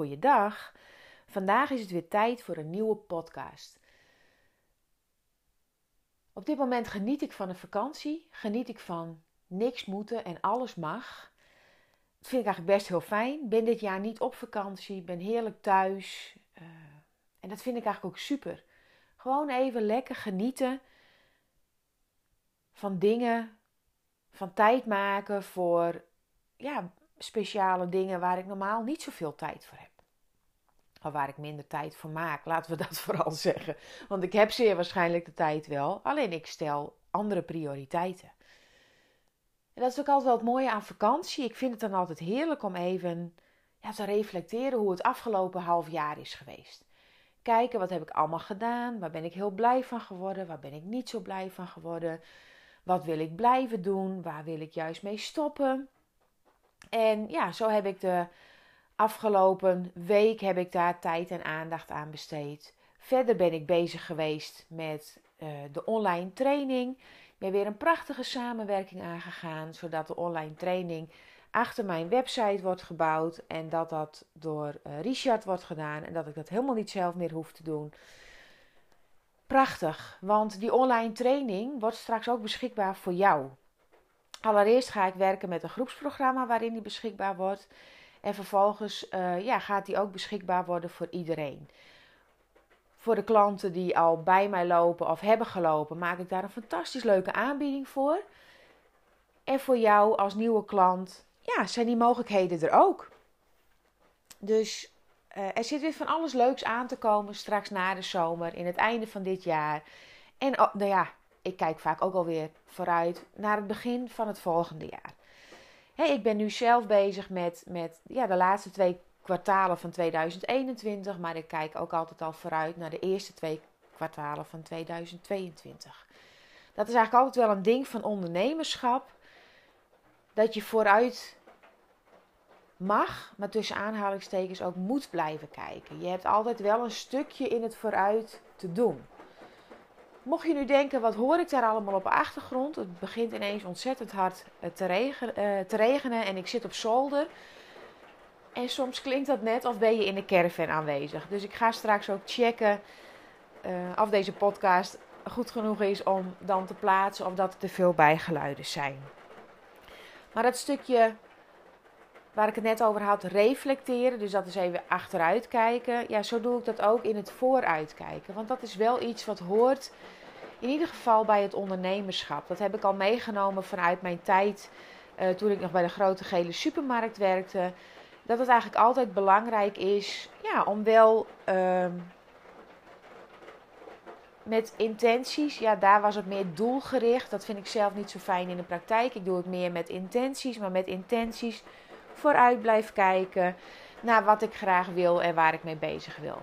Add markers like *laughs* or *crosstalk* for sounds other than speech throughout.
Goeiedag. Vandaag is het weer tijd voor een nieuwe podcast. Op dit moment geniet ik van een vakantie. Geniet ik van niks moeten en alles mag. Dat vind ik eigenlijk best heel fijn. Ben dit jaar niet op vakantie. Ben heerlijk thuis. Uh, en dat vind ik eigenlijk ook super. Gewoon even lekker genieten van dingen. Van tijd maken voor ja, speciale dingen waar ik normaal niet zoveel tijd voor heb. Of waar ik minder tijd voor maak, laten we *laughs* dat vooral zeggen. Want ik heb zeer waarschijnlijk de tijd wel, alleen ik stel andere prioriteiten. En dat is ook altijd wel het mooie aan vakantie. Ik vind het dan altijd heerlijk om even ja, te reflecteren hoe het afgelopen half jaar is geweest. Kijken wat heb ik allemaal gedaan, waar ben ik heel blij van geworden, waar ben ik niet zo blij van geworden. Wat wil ik blijven doen, waar wil ik juist mee stoppen. En ja, zo heb ik de Afgelopen week heb ik daar tijd en aandacht aan besteed. Verder ben ik bezig geweest met uh, de online training. Ik ben weer een prachtige samenwerking aangegaan, zodat de online training achter mijn website wordt gebouwd en dat dat door uh, Richard wordt gedaan en dat ik dat helemaal niet zelf meer hoef te doen. Prachtig, want die online training wordt straks ook beschikbaar voor jou. Allereerst ga ik werken met een groepsprogramma waarin die beschikbaar wordt. En vervolgens uh, ja, gaat die ook beschikbaar worden voor iedereen. Voor de klanten die al bij mij lopen of hebben gelopen, maak ik daar een fantastisch leuke aanbieding voor. En voor jou als nieuwe klant, ja, zijn die mogelijkheden er ook. Dus uh, er zit weer van alles leuks aan te komen straks na de zomer, in het einde van dit jaar. En oh, nou ja, ik kijk vaak ook alweer vooruit naar het begin van het volgende jaar ik ben nu zelf bezig met, met ja, de laatste twee kwartalen van 2021, maar ik kijk ook altijd al vooruit naar de eerste twee kwartalen van 2022. Dat is eigenlijk altijd wel een ding van ondernemerschap, dat je vooruit mag, maar tussen aanhalingstekens ook moet blijven kijken. Je hebt altijd wel een stukje in het vooruit te doen. Mocht je nu denken, wat hoor ik daar allemaal op de achtergrond? Het begint ineens ontzettend hard eh, te, uh, te regenen en ik zit op zolder. En soms klinkt dat net of ben je in de caravan aanwezig. Dus ik ga straks ook checken uh, of deze podcast goed genoeg is om dan te plaatsen of dat er te veel bijgeluiden zijn. Maar dat stukje waar ik het net over had, reflecteren, dus dat is even achteruit kijken. Ja, zo doe ik dat ook in het vooruitkijken. Want dat is wel iets wat hoort in ieder geval bij het ondernemerschap. Dat heb ik al meegenomen vanuit mijn tijd uh, toen ik nog bij de grote gele supermarkt werkte. Dat het eigenlijk altijd belangrijk is ja, om wel uh, met intenties, ja, daar was het meer doelgericht. Dat vind ik zelf niet zo fijn in de praktijk. Ik doe het meer met intenties, maar met intenties vooruit blijf kijken naar wat ik graag wil en waar ik mee bezig wil.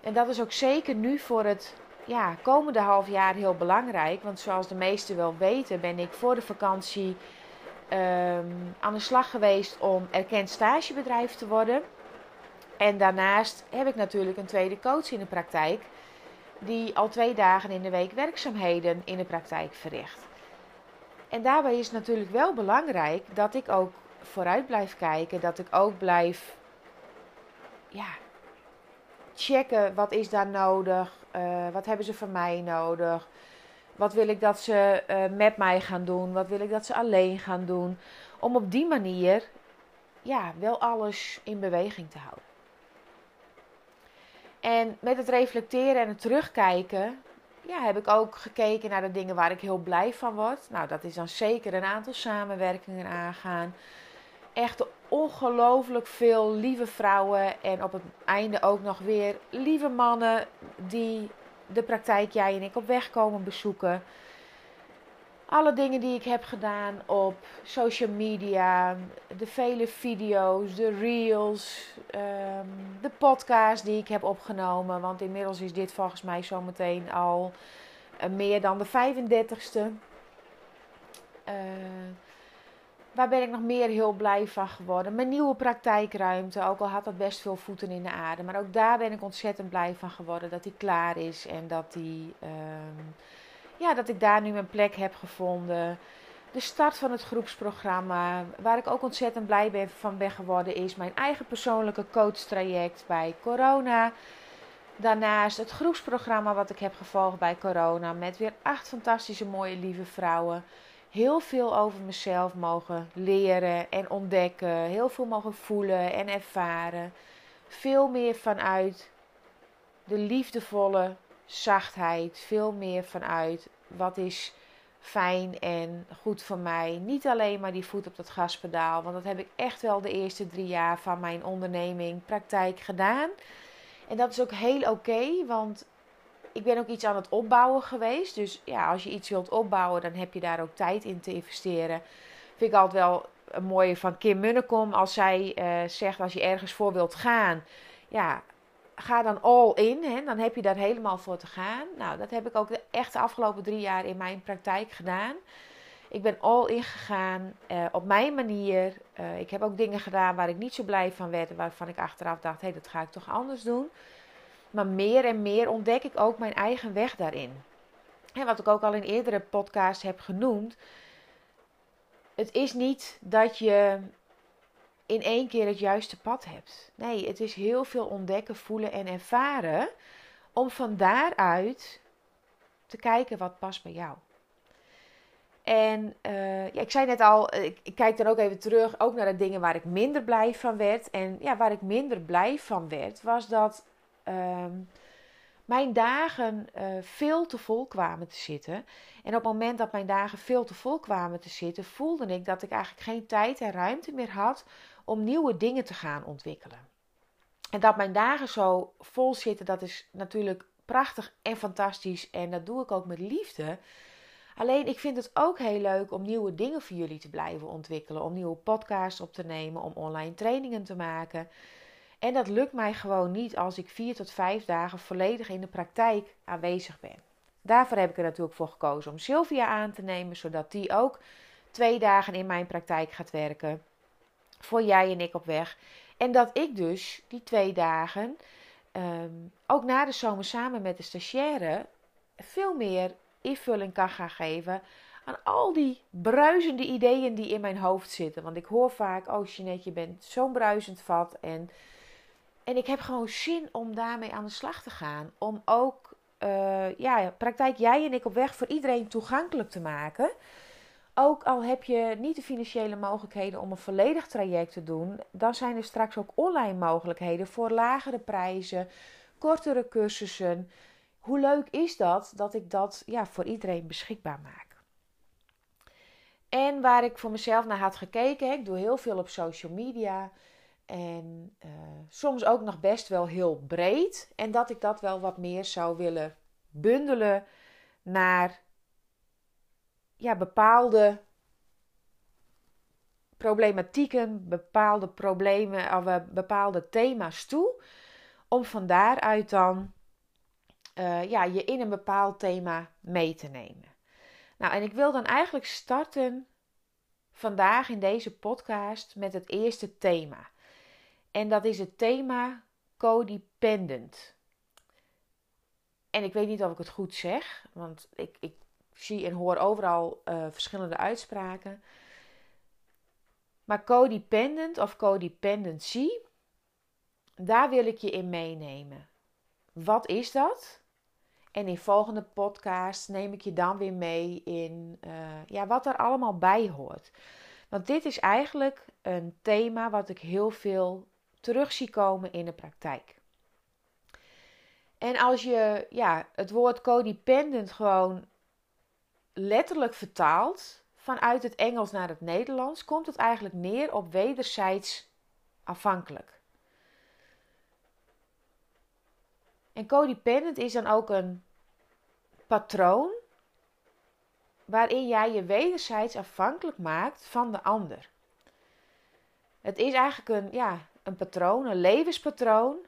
En dat is ook zeker nu voor het ja, komende half jaar heel belangrijk. Want zoals de meesten wel weten, ben ik voor de vakantie um, aan de slag geweest om erkend stagebedrijf te worden. En daarnaast heb ik natuurlijk een tweede coach in de praktijk, die al twee dagen in de week werkzaamheden in de praktijk verricht. En daarbij is natuurlijk wel belangrijk dat ik ook vooruit blijf kijken. Dat ik ook blijf ja, checken wat is daar nodig. Uh, wat hebben ze van mij nodig. Wat wil ik dat ze uh, met mij gaan doen? Wat wil ik dat ze alleen gaan doen? Om op die manier ja, wel alles in beweging te houden. En met het reflecteren en het terugkijken ja, heb ik ook gekeken naar de dingen waar ik heel blij van word. Nou, dat is dan zeker een aantal samenwerkingen aangaan echt ongelooflijk veel lieve vrouwen. En op het einde ook nog weer lieve mannen die de praktijk jij en ik op weg komen bezoeken. alle dingen die ik heb gedaan op social media, de vele video's, de reels, ehm, de podcast die ik heb opgenomen. Want inmiddels is dit volgens mij zometeen al uh, meer dan de 35ste. Uh, waar ben ik nog meer heel blij van geworden? Mijn nieuwe praktijkruimte, ook al had dat best veel voeten in de aarde. Maar ook daar ben ik ontzettend blij van geworden dat die klaar is en dat die... Uh, ja, dat ik daar nu mijn plek heb gevonden. De start van het groepsprogramma, waar ik ook ontzettend blij ben, van ben geworden, is mijn eigen persoonlijke coachtraject bij Corona. Daarnaast het groepsprogramma wat ik heb gevolgd bij Corona met weer acht fantastische mooie lieve vrouwen. Heel veel over mezelf mogen leren en ontdekken. Heel veel mogen voelen en ervaren. Veel meer vanuit de liefdevolle zachtheid, veel meer vanuit wat is fijn en goed voor mij. Niet alleen maar die voet op dat gaspedaal, want dat heb ik echt wel de eerste drie jaar van mijn onderneming praktijk gedaan. En dat is ook heel oké, want ik ben ook iets aan het opbouwen geweest. Dus ja, als je iets wilt opbouwen, dan heb je daar ook tijd in te investeren. Vind ik altijd wel een mooie van Kim Munnekom. Als zij uh, zegt, als je ergens voor wilt gaan, ja, ga dan all in. Hè? Dan heb je daar helemaal voor te gaan. Nou, dat heb ik ook echt de afgelopen drie jaar in mijn praktijk gedaan. Ik ben all in gegaan uh, op mijn manier. Uh, ik heb ook dingen gedaan waar ik niet zo blij van werd. Waarvan ik achteraf dacht, hé, hey, dat ga ik toch anders doen. Maar meer en meer ontdek ik ook mijn eigen weg daarin. En wat ik ook al in eerdere podcasts heb genoemd. Het is niet dat je in één keer het juiste pad hebt. Nee, het is heel veel ontdekken, voelen en ervaren om van daaruit te kijken wat past bij jou. En uh, ja, ik zei net al, ik, ik, kijk dan ook even terug, ook naar de dingen waar ik minder blij van werd. En ja, waar ik minder blij van werd, was dat uh, mijn dagen uh, veel te vol kwamen te zitten. En op het moment dat mijn dagen veel te vol kwamen te zitten, voelde ik dat ik eigenlijk geen tijd en ruimte meer had om nieuwe dingen te gaan ontwikkelen. En dat mijn dagen zo vol zitten, dat is natuurlijk prachtig en fantastisch. En dat doe ik ook met liefde. Alleen ik vind het ook heel leuk om nieuwe dingen voor jullie te blijven ontwikkelen. Om nieuwe podcasts op te nemen, om online trainingen te maken. En dat lukt mij gewoon niet als ik vier tot vijf dagen volledig in de praktijk aanwezig ben. Daarvoor heb ik er natuurlijk voor gekozen om Sylvia aan te nemen, zodat die ook twee dagen in mijn praktijk gaat werken voor jij en ik op weg. En dat ik dus die twee dagen, um, ook na de zomer samen met de stagiaire, veel meer invulling kan gaan geven aan al die bruisende ideeën die in mijn hoofd zitten. Want ik hoor vaak, oh Jeanette, je bent zo'n bruisend vat. En, en ik heb gewoon zin om daarmee aan de slag te gaan. Om ook, uh, ja, praktijk jij en ik op weg voor iedereen toegankelijk te maken. Ook al heb je niet de financiële mogelijkheden om een volledig traject te doen, dan zijn er straks ook online mogelijkheden voor lagere prijzen, kortere cursussen. Hoe leuk is dat dat ik dat ja, voor iedereen beschikbaar maak? En waar ik voor mezelf naar had gekeken, ik doe heel veel op social media en uh, soms ook nog best wel heel breed. En dat ik dat wel wat meer zou willen bundelen naar ja, bepaalde problematieken, bepaalde problemen of uh, bepaalde thema's toe. Om van daaruit dan uh, ja, je in een bepaald thema mee te nemen. Nou, en ik wil dan eigenlijk starten vandaag in deze podcast met het eerste thema. En dat is het thema codependent. En ik weet niet of ik het goed zeg, want ik, ik zie en hoor overal uh, verschillende uitspraken. Maar codependent of codependency, daar wil ik je in meenemen. Wat is dat? En in volgende podcast neem ik je dan weer mee in uh, ja, wat er allemaal bij hoort. Want dit is eigenlijk een thema wat ik heel veel terug zie komen in de praktijk. En als je ja, het woord codependent gewoon letterlijk vertaald vanuit het Engels naar het Nederlands, komt het eigenlijk neer op wederzijds afhankelijk. En codependent is dan ook een patroon waarin jij je wederzijds afhankelijk maakt van de ander. Het is eigenlijk een, ja, een patroon, een levenspatroon,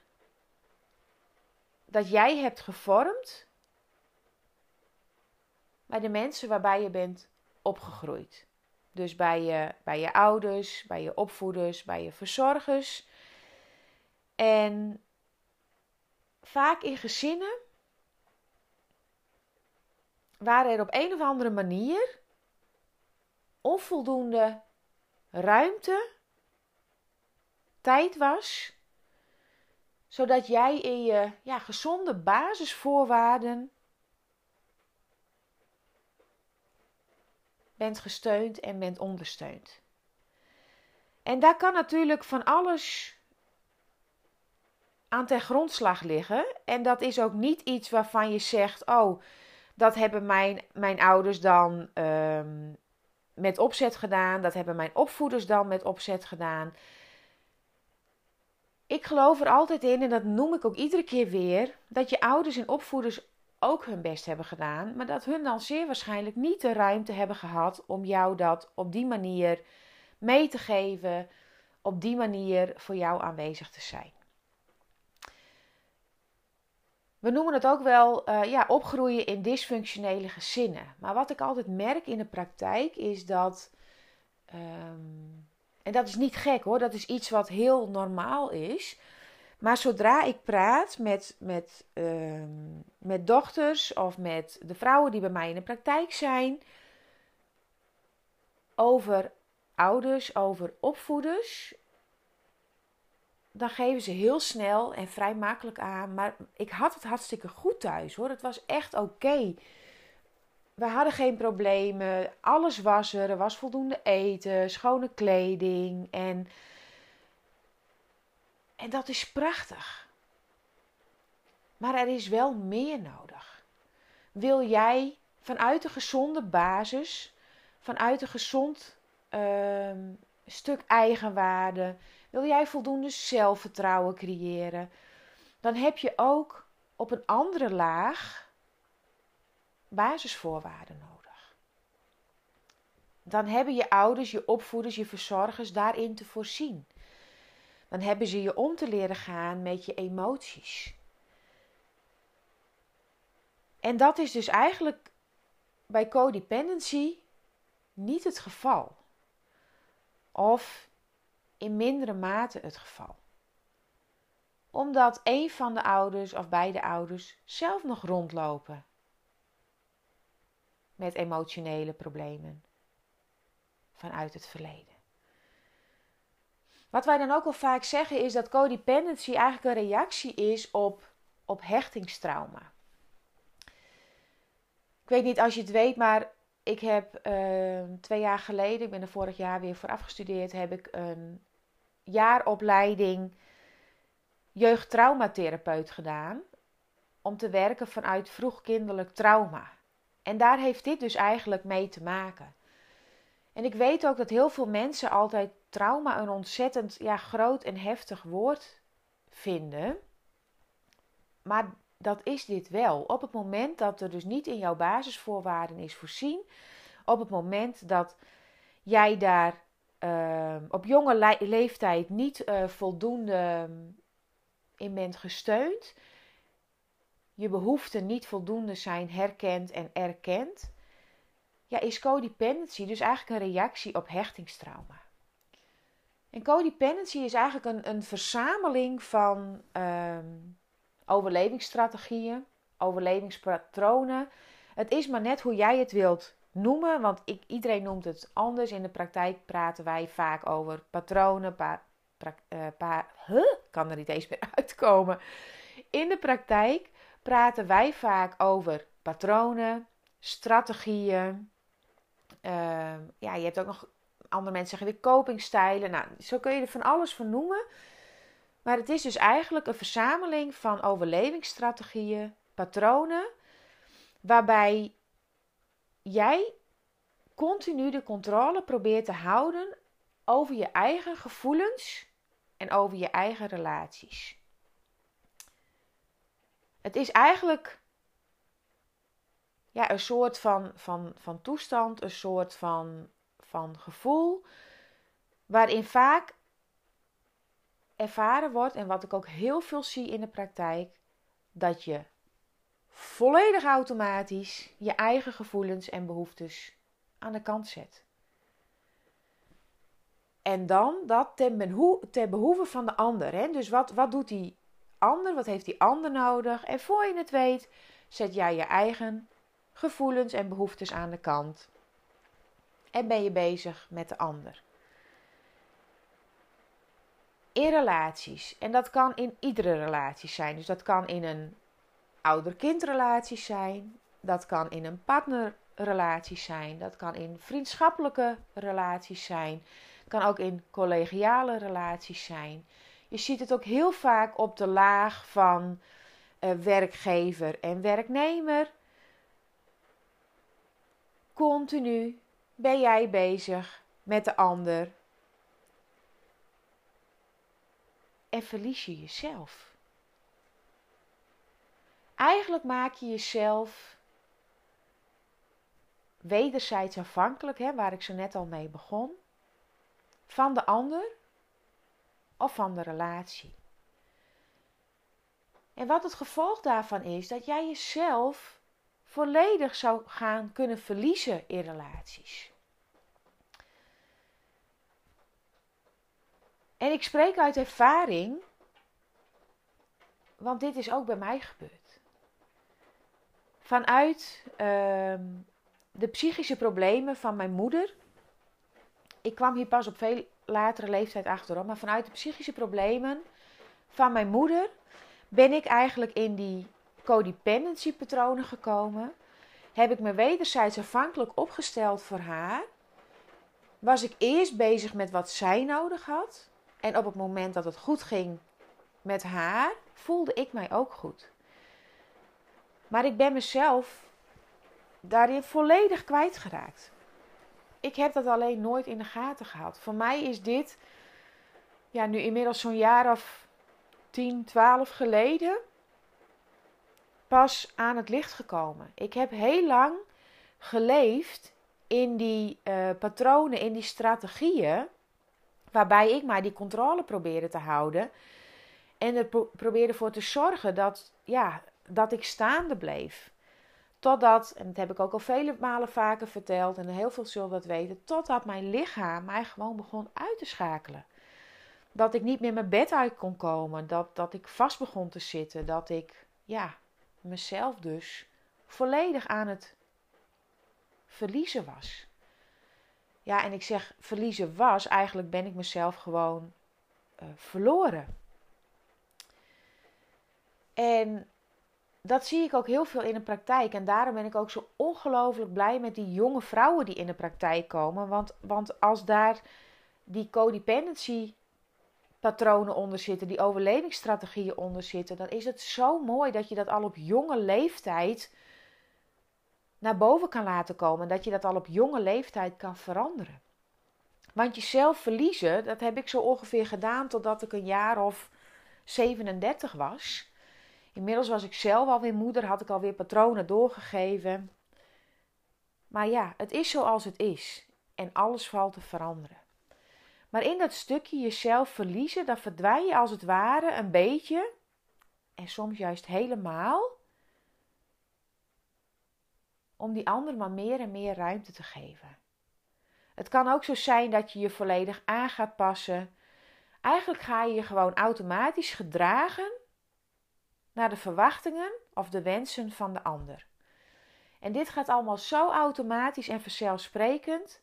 dat jij hebt gevormd bij de mensen waarbij je bent opgegroeid. Dus bij je, bij je ouders, bij je opvoeders, bij je verzorgers. En vaak in gezinnen waar er op een of andere manier onvoldoende ruimte, tijd was, zodat jij in je ja, gezonde basisvoorwaarden bent gesteund en bent ondersteund. En daar kan natuurlijk van alles aan ten grondslag liggen. En dat is ook niet iets waarvan je zegt: Oh, dat hebben mijn, mijn ouders dan um, met opzet gedaan. Dat hebben mijn opvoeders dan met opzet gedaan. Ik geloof er altijd in, en dat noem ik ook iedere keer weer, dat je ouders en opvoeders ook hun best hebben gedaan, maar dat hun dan zeer waarschijnlijk niet de ruimte hebben gehad om jou dat op die manier mee te geven, op die manier voor jou aanwezig te zijn. We noemen het ook wel uh, ja, opgroeien in dysfunctionele gezinnen. Maar wat ik altijd merk in de praktijk is dat. Um, en dat is niet gek hoor, dat is iets wat heel normaal is. Maar zodra ik praat met, met, uh, met dochters of met de vrouwen die bij mij in de praktijk zijn over ouders, over opvoeders, dan geven ze heel snel en vrij makkelijk aan. Maar ik had het hartstikke goed thuis hoor. Het was echt oké. We hadden geen problemen. Alles was er. Er was voldoende eten, schone kleding. En, en dat is prachtig. Maar er is wel meer nodig. Wil jij vanuit een gezonde basis, vanuit een gezond uh, stuk eigenwaarde, wil jij voldoende zelfvertrouwen creëren? Dan heb je ook op een andere laag basisvoorwaarden nodig. Dan hebben je ouders, je opvoeders, je verzorgers daarin te voorzien. Dan hebben ze je om te leren gaan met je emoties. En dat is dus eigenlijk bij codependency niet het geval. Of in mindere mate het geval. Omdat een van de ouders of beide ouders zelf nog rondlopen met emotionele problemen vanuit het verleden. Wat wij dan ook al vaak zeggen is dat codependency eigenlijk een reactie is op, op hechtingstrauma. Ik weet niet als je het weet, maar ik heb uh, twee jaar geleden, ik ben er vorig jaar weer voor afgestudeerd, heb ik een jaaropleiding jeugdtraumatherapeut gedaan. Om te werken vanuit vroegkinderlijk trauma. En daar heeft dit dus eigenlijk mee te maken. En ik weet ook dat heel veel mensen altijd trauma een ontzettend ja, groot en heftig woord vinden. Maar dat is dit wel. Op het moment dat er dus niet in jouw basisvoorwaarden is voorzien, op het moment dat jij daar uh, op jonge leeftijd niet uh, voldoende ehm, in bent gesteund, je behoeften niet voldoende zijn herkend en erkend, ja, is codependency dus eigenlijk een reactie op hechtingstrauma. En codependency is eigenlijk een, een verzameling van um, overlevingsstrategieën, overlevingspatronen. Het is maar net hoe jij het wilt noemen, want ik, iedereen noemt het anders. In de praktijk praten wij vaak over patronen, pa, huh? kan er niet eens meer *laughs* uitkomen. In de praktijk praten wij vaak over patronen, strategieën. Uh, ja, je hebt ook nog andere mensen zeggen weer copingstijlen. Nou, zo kun je er van alles van noemen. Maar het is dus eigenlijk een verzameling van overlevingsstrategieën, patronen, waarbij jij continu de controle probeert te houden over je eigen gevoelens en over je eigen relaties. Het is eigenlijk ja, een soort van, van, van toestand, een soort van, van gevoel, waarin vaak ervaren wordt, en wat ik ook heel veel zie in de praktijk, dat je volledig automatisch je eigen gevoelens en behoeftes aan de kant zet. En dan dat ten, behoeve van de ander. Hè? Dus wat, wat doet die ander? Wat heeft die ander nodig? En voor je het weet, zet jij je eigen gevoelens en behoeftes aan de kant. En ben je bezig met de ander. In relaties. En dat kan in iedere relatie zijn. Dus dat kan in een ouder-kindrelatie zijn. Dat kan in een partnerrelatie zijn. Dat kan in vriendschappelijke relaties zijn. Kan ook in collegiale relaties zijn. Je ziet het ook heel vaak op de laag van uh, werkgever en werknemer. Continu ben jij bezig met de ander. En verlies je jezelf. Eigenlijk maak je jezelf wederzijds afhankelijk, hè, waar ik zo net al mee begon, van de ander of van de relatie. En wat het gevolg daarvan is, dat jij jezelf volledig zou gaan kunnen verliezen in relaties. En ik spreek uit ervaring, want dit is ook bij mij gebeurd. Vanuit ehm, de psychische problemen van mijn moeder. Ik kwam hier pas op veel latere leeftijd achterom, maar vanuit de psychische problemen van mijn moeder ben ik eigenlijk in die codependency patronen gekomen. Heb ik me wederzijds afhankelijk opgesteld voor haar. Was ik eerst bezig met wat zij nodig had. En op het moment dat het goed ging met haar, voelde ik mij ook goed. Maar ik ben mezelf daarin volledig kwijtgeraakt. Ik heb dat alleen nooit in de gaten gehad. Voor mij is dit, ja, nu inmiddels zo'n jaar of 10, 12 geleden, pas aan het licht gekomen. Ik heb heel lang geleefd in die uh, patronen, in die strategieën, waarbij ik maar die controle probeerde te houden. En er pro probeerde voor te zorgen dat, ja, dat ik staande bleef. Totdat, en dat heb ik ook al vele malen vaker verteld en heel veel zullen dat weten, totdat mijn lichaam mij gewoon begon uit te schakelen. Dat ik niet meer mijn bed uit kon komen, dat, dat ik vast begon te zitten, dat ik ja, mezelf dus volledig aan het verliezen was. Ja, en ik zeg verliezen was, eigenlijk ben ik mezelf gewoon uh, verloren. En dat zie ik ook heel veel in de praktijk. En daarom ben ik ook zo ongelooflijk blij met die jonge vrouwen die in de praktijk komen. Want, want als daar die codependency patronen onder zitten, die overlevingsstrategieën onder zitten, dan is het zo mooi dat je dat al op jonge leeftijd naar boven kan laten komen. Dat je dat al op jonge leeftijd kan veranderen. Want jezelf verliezen, dat heb ik zo ongeveer gedaan totdat ik een jaar of 37 was. Inmiddels was ik zelf alweer moeder, had ik alweer patronen doorgegeven. Maar ja, het is zoals het is. En alles valt te veranderen. Maar in dat stukje jezelf verliezen, dan verdwijn je als het ware een beetje, en soms juist helemaal, om die ander maar meer en meer ruimte te geven. Het kan ook zo zijn dat je je volledig aan gaat passen. Eigenlijk ga je je gewoon automatisch gedragen naar de verwachtingen of de wensen van de ander. En dit gaat allemaal zo automatisch en vanzelfsprekend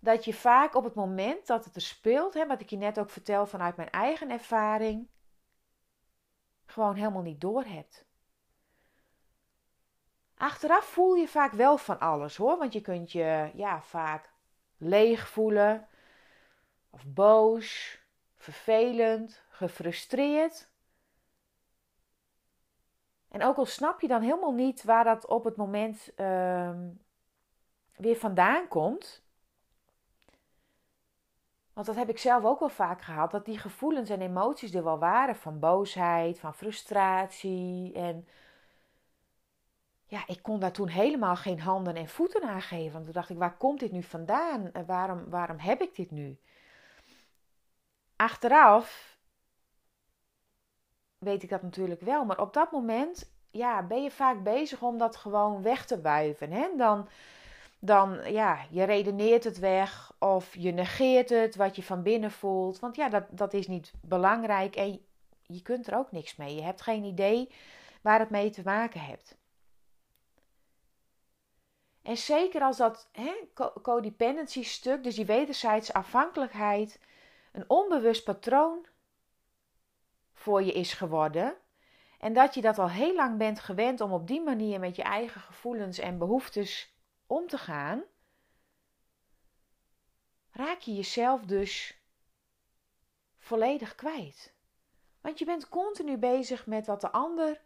dat je vaak op het moment dat het er speelt, hè, wat ik je net ook vertel vanuit mijn eigen ervaring, gewoon helemaal niet door hebt. Achteraf voel je vaak wel van alles hoor, want je kunt je ja, vaak leeg voelen, of boos, vervelend, gefrustreerd. En ook al snap je dan helemaal niet waar dat op het moment uh, weer vandaan komt. Want dat heb ik zelf ook wel vaak gehad. Dat die gevoelens en emoties er wel waren. Van boosheid, van frustratie. En ja, ik kon daar toen helemaal geen handen en voeten aan geven. Want toen dacht ik, waar komt dit nu vandaan? Waarom, waarom heb ik dit nu? Achteraf weet ik dat natuurlijk wel. Maar op dat moment ja, ben je vaak bezig om dat gewoon weg te wuiven. Hè? Dan, dan, ja, je redeneert het weg of je negeert het, wat je van binnen voelt. Want ja, dat, dat is niet belangrijk en je kunt er ook niks mee. Je hebt geen idee waar het mee te maken hebt. En zeker als dat hè, codependency stuk, dus die wederzijdse afhankelijkheid, een onbewust patroon voor je is geworden. En dat je dat al heel lang bent gewend om op die manier met je eigen gevoelens en behoeftes om te gaan, raak je jezelf dus volledig kwijt. Want je bent continu bezig met wat de ander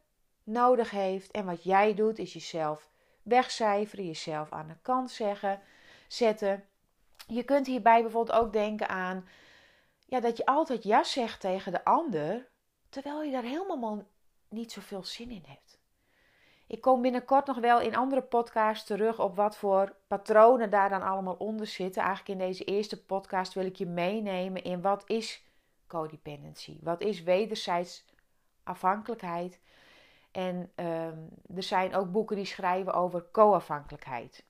nodig heeft en wat jij doet is jezelf wegcijferen, jezelf aan de kant zeggen, zetten. Je kunt hierbij bijvoorbeeld ook denken aan ja, dat je altijd ja zegt tegen de ander, terwijl je daar helemaal niet zoveel zin in hebt. Ik kom binnenkort nog wel in andere podcasts terug op wat voor patronen daar dan allemaal onder zitten. Eigenlijk in deze eerste podcast wil ik je meenemen in wat is codependency? Wat is wederzijds afhankelijkheid? En ehm, er zijn ook boeken die schrijven over co-afhankelijkheid.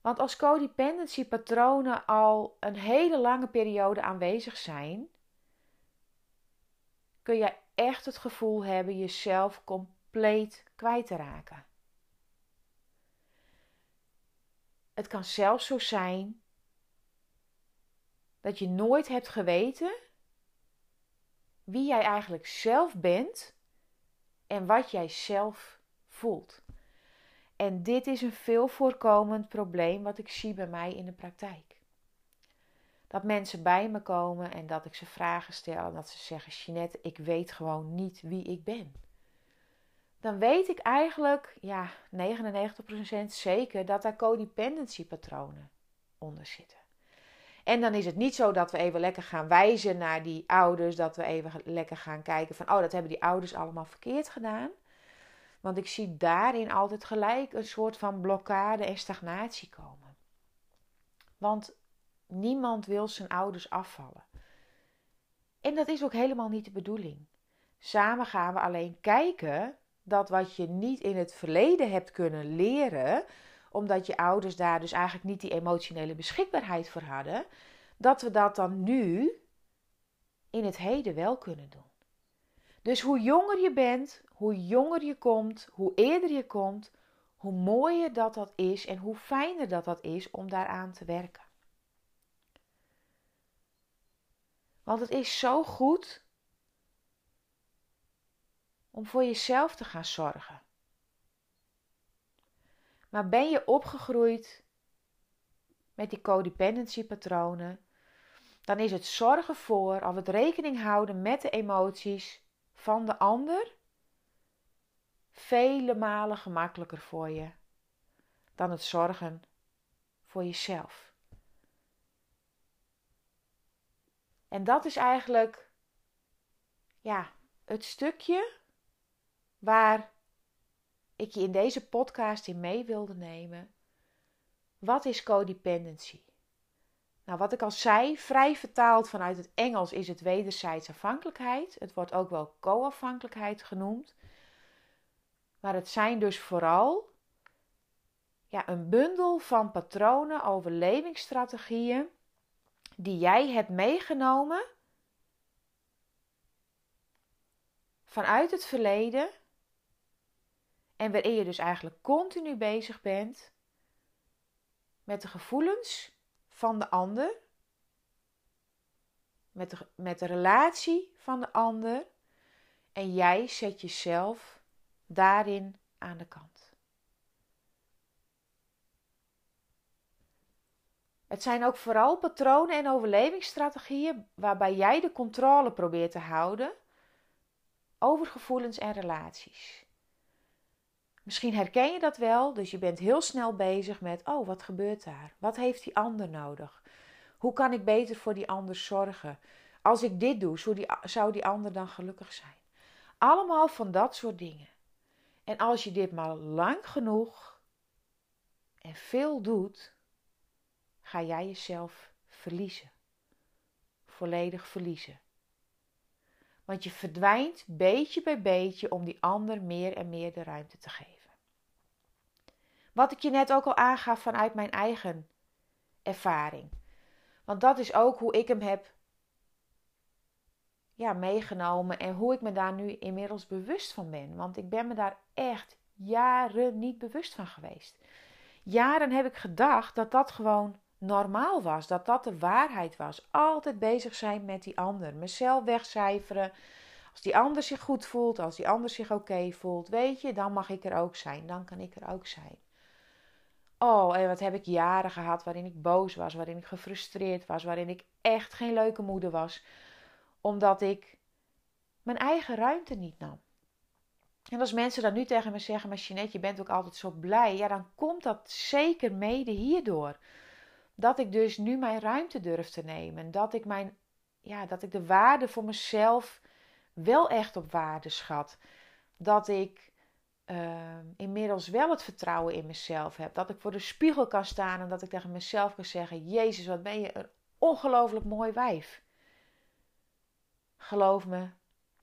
Want als codependency patronen al een hele lange periode aanwezig zijn, kun je echt het gevoel hebben jezelf compleet kwijt te raken. Het kan zelfs zo zijn dat je nooit hebt geweten wie jij eigenlijk zelf bent en wat jij zelf voelt. En dit is een veel voorkomend probleem wat ik zie bij mij in de praktijk. Dat mensen bij me komen en dat ik ze vragen stel en dat ze zeggen: Jeanette, ik weet gewoon niet wie ik ben. Dan weet ik eigenlijk, ja, 99% zeker dat daar codependency patronen onder zitten. En dan is het niet zo dat we even lekker gaan wijzen naar die ouders, dat we even lekker gaan kijken van, oh, dat hebben die ouders allemaal verkeerd gedaan. Want ik zie daarin altijd gelijk een soort van blokkade en stagnatie komen. Want niemand wil zijn ouders afvallen. En dat is ook helemaal niet de bedoeling. Samen gaan we alleen kijken dat wat je niet in het verleden hebt kunnen leren, omdat je ouders daar dus eigenlijk niet die emotionele beschikbaarheid voor hadden, dat we dat dan nu in het heden wel kunnen doen. Dus hoe jonger je bent, hoe jonger je komt, hoe eerder je komt, hoe mooier dat dat is en hoe fijner dat dat is om daaraan te werken. Want het is zo goed om voor jezelf te gaan zorgen. Maar ben je opgegroeid met die codependency patronen, dan is het zorgen voor of het rekening houden met de emoties van de ander vele malen gemakkelijker voor je dan het zorgen voor jezelf. En dat is eigenlijk ja, het stukje waar ik je in deze podcast in mee wilde nemen. Wat is codependency? Nou, wat ik al zei, vrij vertaald vanuit het Engels is het wederzijds afhankelijkheid. Het wordt ook wel co-afhankelijkheid genoemd. Maar het zijn dus vooral ja, een bundel van patronen, overlevingsstrategieën die jij hebt meegenomen vanuit het verleden en waarin je dus eigenlijk continu bezig bent met de gevoelens van de ander, met de, met de relatie van de ander en jij zet jezelf daarin aan de kant. Het zijn ook vooral patronen en overlevingsstrategieën waarbij jij de controle probeert te houden over gevoelens en relaties. Misschien herken je dat wel, dus je bent heel snel bezig met: oh, wat gebeurt daar? Wat heeft die ander nodig? Hoe kan ik beter voor die ander zorgen? Als ik dit doe, zou die, zou die ander dan gelukkig zijn? Allemaal van dat soort dingen. En als je dit maar lang genoeg en veel doet, ga jij jezelf verliezen. Volledig verliezen. Want je verdwijnt beetje bij beetje om die ander meer en meer de ruimte te geven. Wat ik je net ook al aangaf vanuit mijn eigen ervaring. Want dat is ook hoe ik hem heb ja, meegenomen en hoe ik me daar nu inmiddels bewust van ben. Want ik ben me daar echt jaren niet bewust van geweest. Jaren heb ik gedacht dat dat gewoon normaal was, dat dat de waarheid was. Altijd bezig zijn met die ander, mezelf wegcijferen. Als die ander zich goed voelt, als die ander zich oké voelt, weet je, dan mag ik er ook zijn, dan kan ik er ook zijn. Oh, en wat heb ik jaren gehad waarin ik boos was, waarin ik gefrustreerd was, waarin ik echt geen leuke moeder was, omdat ik mijn eigen ruimte niet nam. En als mensen dan nu tegen me zeggen, maar Jeanette, je bent ook altijd zo blij, ja, dan komt dat zeker mede hierdoor. Dat ik dus nu mijn ruimte durf te nemen. Dat ik, mijn, ja, dat ik de waarde voor mezelf wel echt op waarde schat. Dat ik uh, inmiddels wel het vertrouwen in mezelf heb. Dat ik voor de spiegel kan staan en dat ik tegen mezelf kan zeggen: Jezus, wat ben je een ongelooflijk mooi wijf. Geloof me,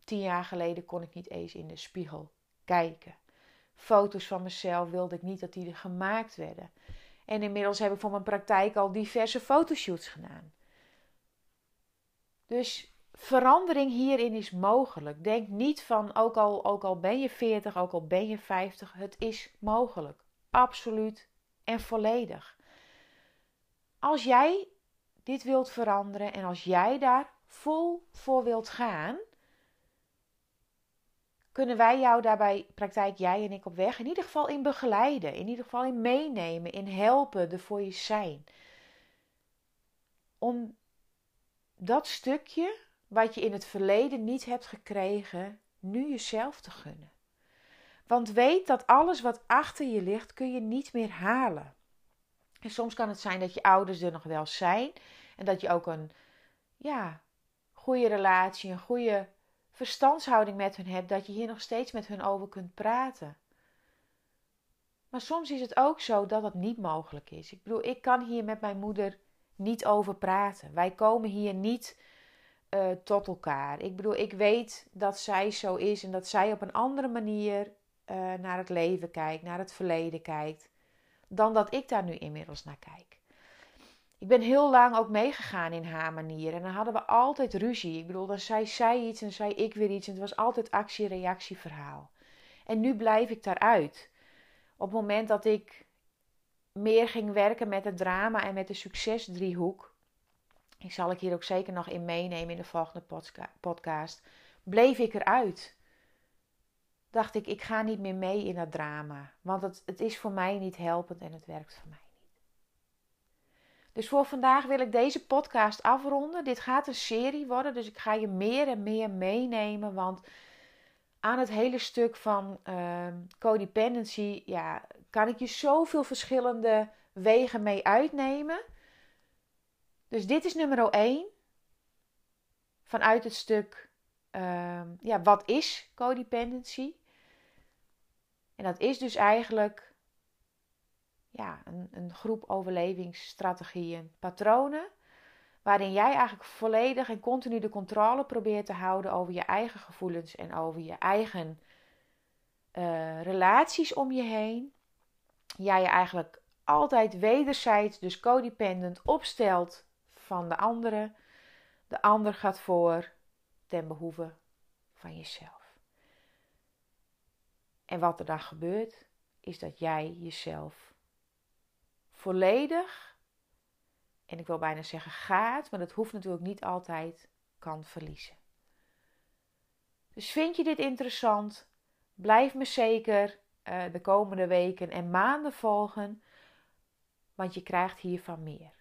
tien jaar geleden kon ik niet eens in de spiegel kijken. Foto's van mezelf wilde ik niet dat die er gemaakt werden. En inmiddels heb ik voor mijn praktijk al diverse fotoshoots gedaan. Dus verandering hierin is mogelijk. Denk niet van, ook al, ook al ben je 40, ook al ben je 50, het is mogelijk. Absoluut en volledig. Als jij dit wilt veranderen en als jij daar vol voor wilt gaan, kunnen wij jou daarbij, praktijk jij en ik op weg, in ieder geval in begeleiden, in ieder geval in meenemen, in helpen, er voor je zijn. Om dat stukje wat je in het verleden niet hebt gekregen, nu jezelf te gunnen. Want weet dat alles wat achter je ligt, kun je niet meer halen. En soms kan het zijn dat je ouders er nog wel zijn en dat je ook een ja, goede relatie, een goede verstandshouding met hun hebt, dat je hier nog steeds met hun over kunt praten. Maar soms is het ook zo dat het niet mogelijk is. Ik bedoel, ik kan hier met mijn moeder niet over praten. Wij komen hier niet uh, tot elkaar. Ik bedoel, ik weet dat zij zo is en dat zij op een andere manier uh, naar het leven kijkt, naar het verleden kijkt, dan dat ik daar nu inmiddels naar kijk. Ik ben heel lang ook meegegaan in haar manier en dan hadden we altijd ruzie. Ik bedoel, dan zei zij iets en zei ik weer iets en het was altijd actie-reactie verhaal. En nu blijf ik daaruit. Op het moment dat ik meer ging werken met het drama en met de succesdriehoek, ik zal ik hier ook zeker nog in meenemen in de volgende podcast, bleef ik eruit. Dacht ik, ik ga niet meer mee in dat drama. Want het, het is voor mij niet helpend en het werkt voor mij. Dus voor vandaag wil ik deze podcast afronden. Dit gaat een serie worden, dus ik ga je meer en meer meenemen. Want aan het hele stuk van uh, codependency ja, kan ik je zoveel verschillende wegen mee uitnemen. Dus dit is nummer 1 vanuit het stuk uh, ja, wat is codependency? En dat is dus eigenlijk ja, een, een groep overlevingsstrategieën, patronen, waarin jij eigenlijk volledig en continu de controle probeert te houden over je eigen gevoelens en over je eigen uh, relaties om je heen. Jij je eigenlijk altijd wederzijds, dus codependent, opstelt van de andere. De ander gaat voor ten behoeve van jezelf. En wat er dan gebeurt, is dat jij jezelf volledig, en ik wil bijna zeggen gaat, maar dat hoeft natuurlijk niet altijd, kan verliezen. Dus vind je dit interessant? Blijf me zeker uh, de komende weken en maanden volgen, want je krijgt hiervan meer.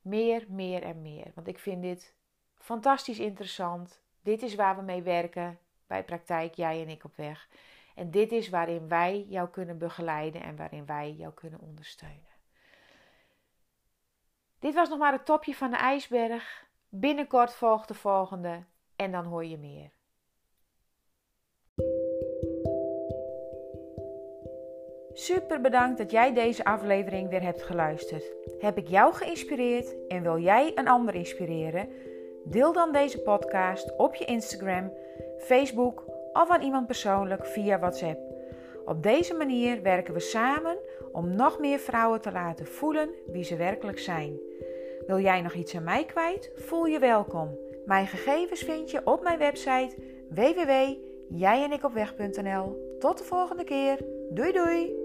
Meer, meer en meer. Want ik vind dit fantastisch interessant. Dit is waar we mee werken bij praktijk, jij en ik op weg. En dit is waarin wij jou kunnen begeleiden en waarin wij jou kunnen ondersteunen. Dit was nog maar het topje van de ijsberg. Binnenkort volgt de volgende en dan hoor je meer. Super bedankt dat jij deze aflevering weer hebt geluisterd. Heb ik jou geïnspireerd en wil jij een ander inspireren? Deel dan deze podcast op je Instagram, Facebook of aan iemand persoonlijk via WhatsApp. Op deze manier werken we samen om nog meer vrouwen te laten voelen wie ze werkelijk zijn. Wil jij nog iets aan mij kwijt? Voel je welkom. Mijn gegevens vind je op mijn website www.jijenikopweg.nl. Tot de volgende keer. Doei doei!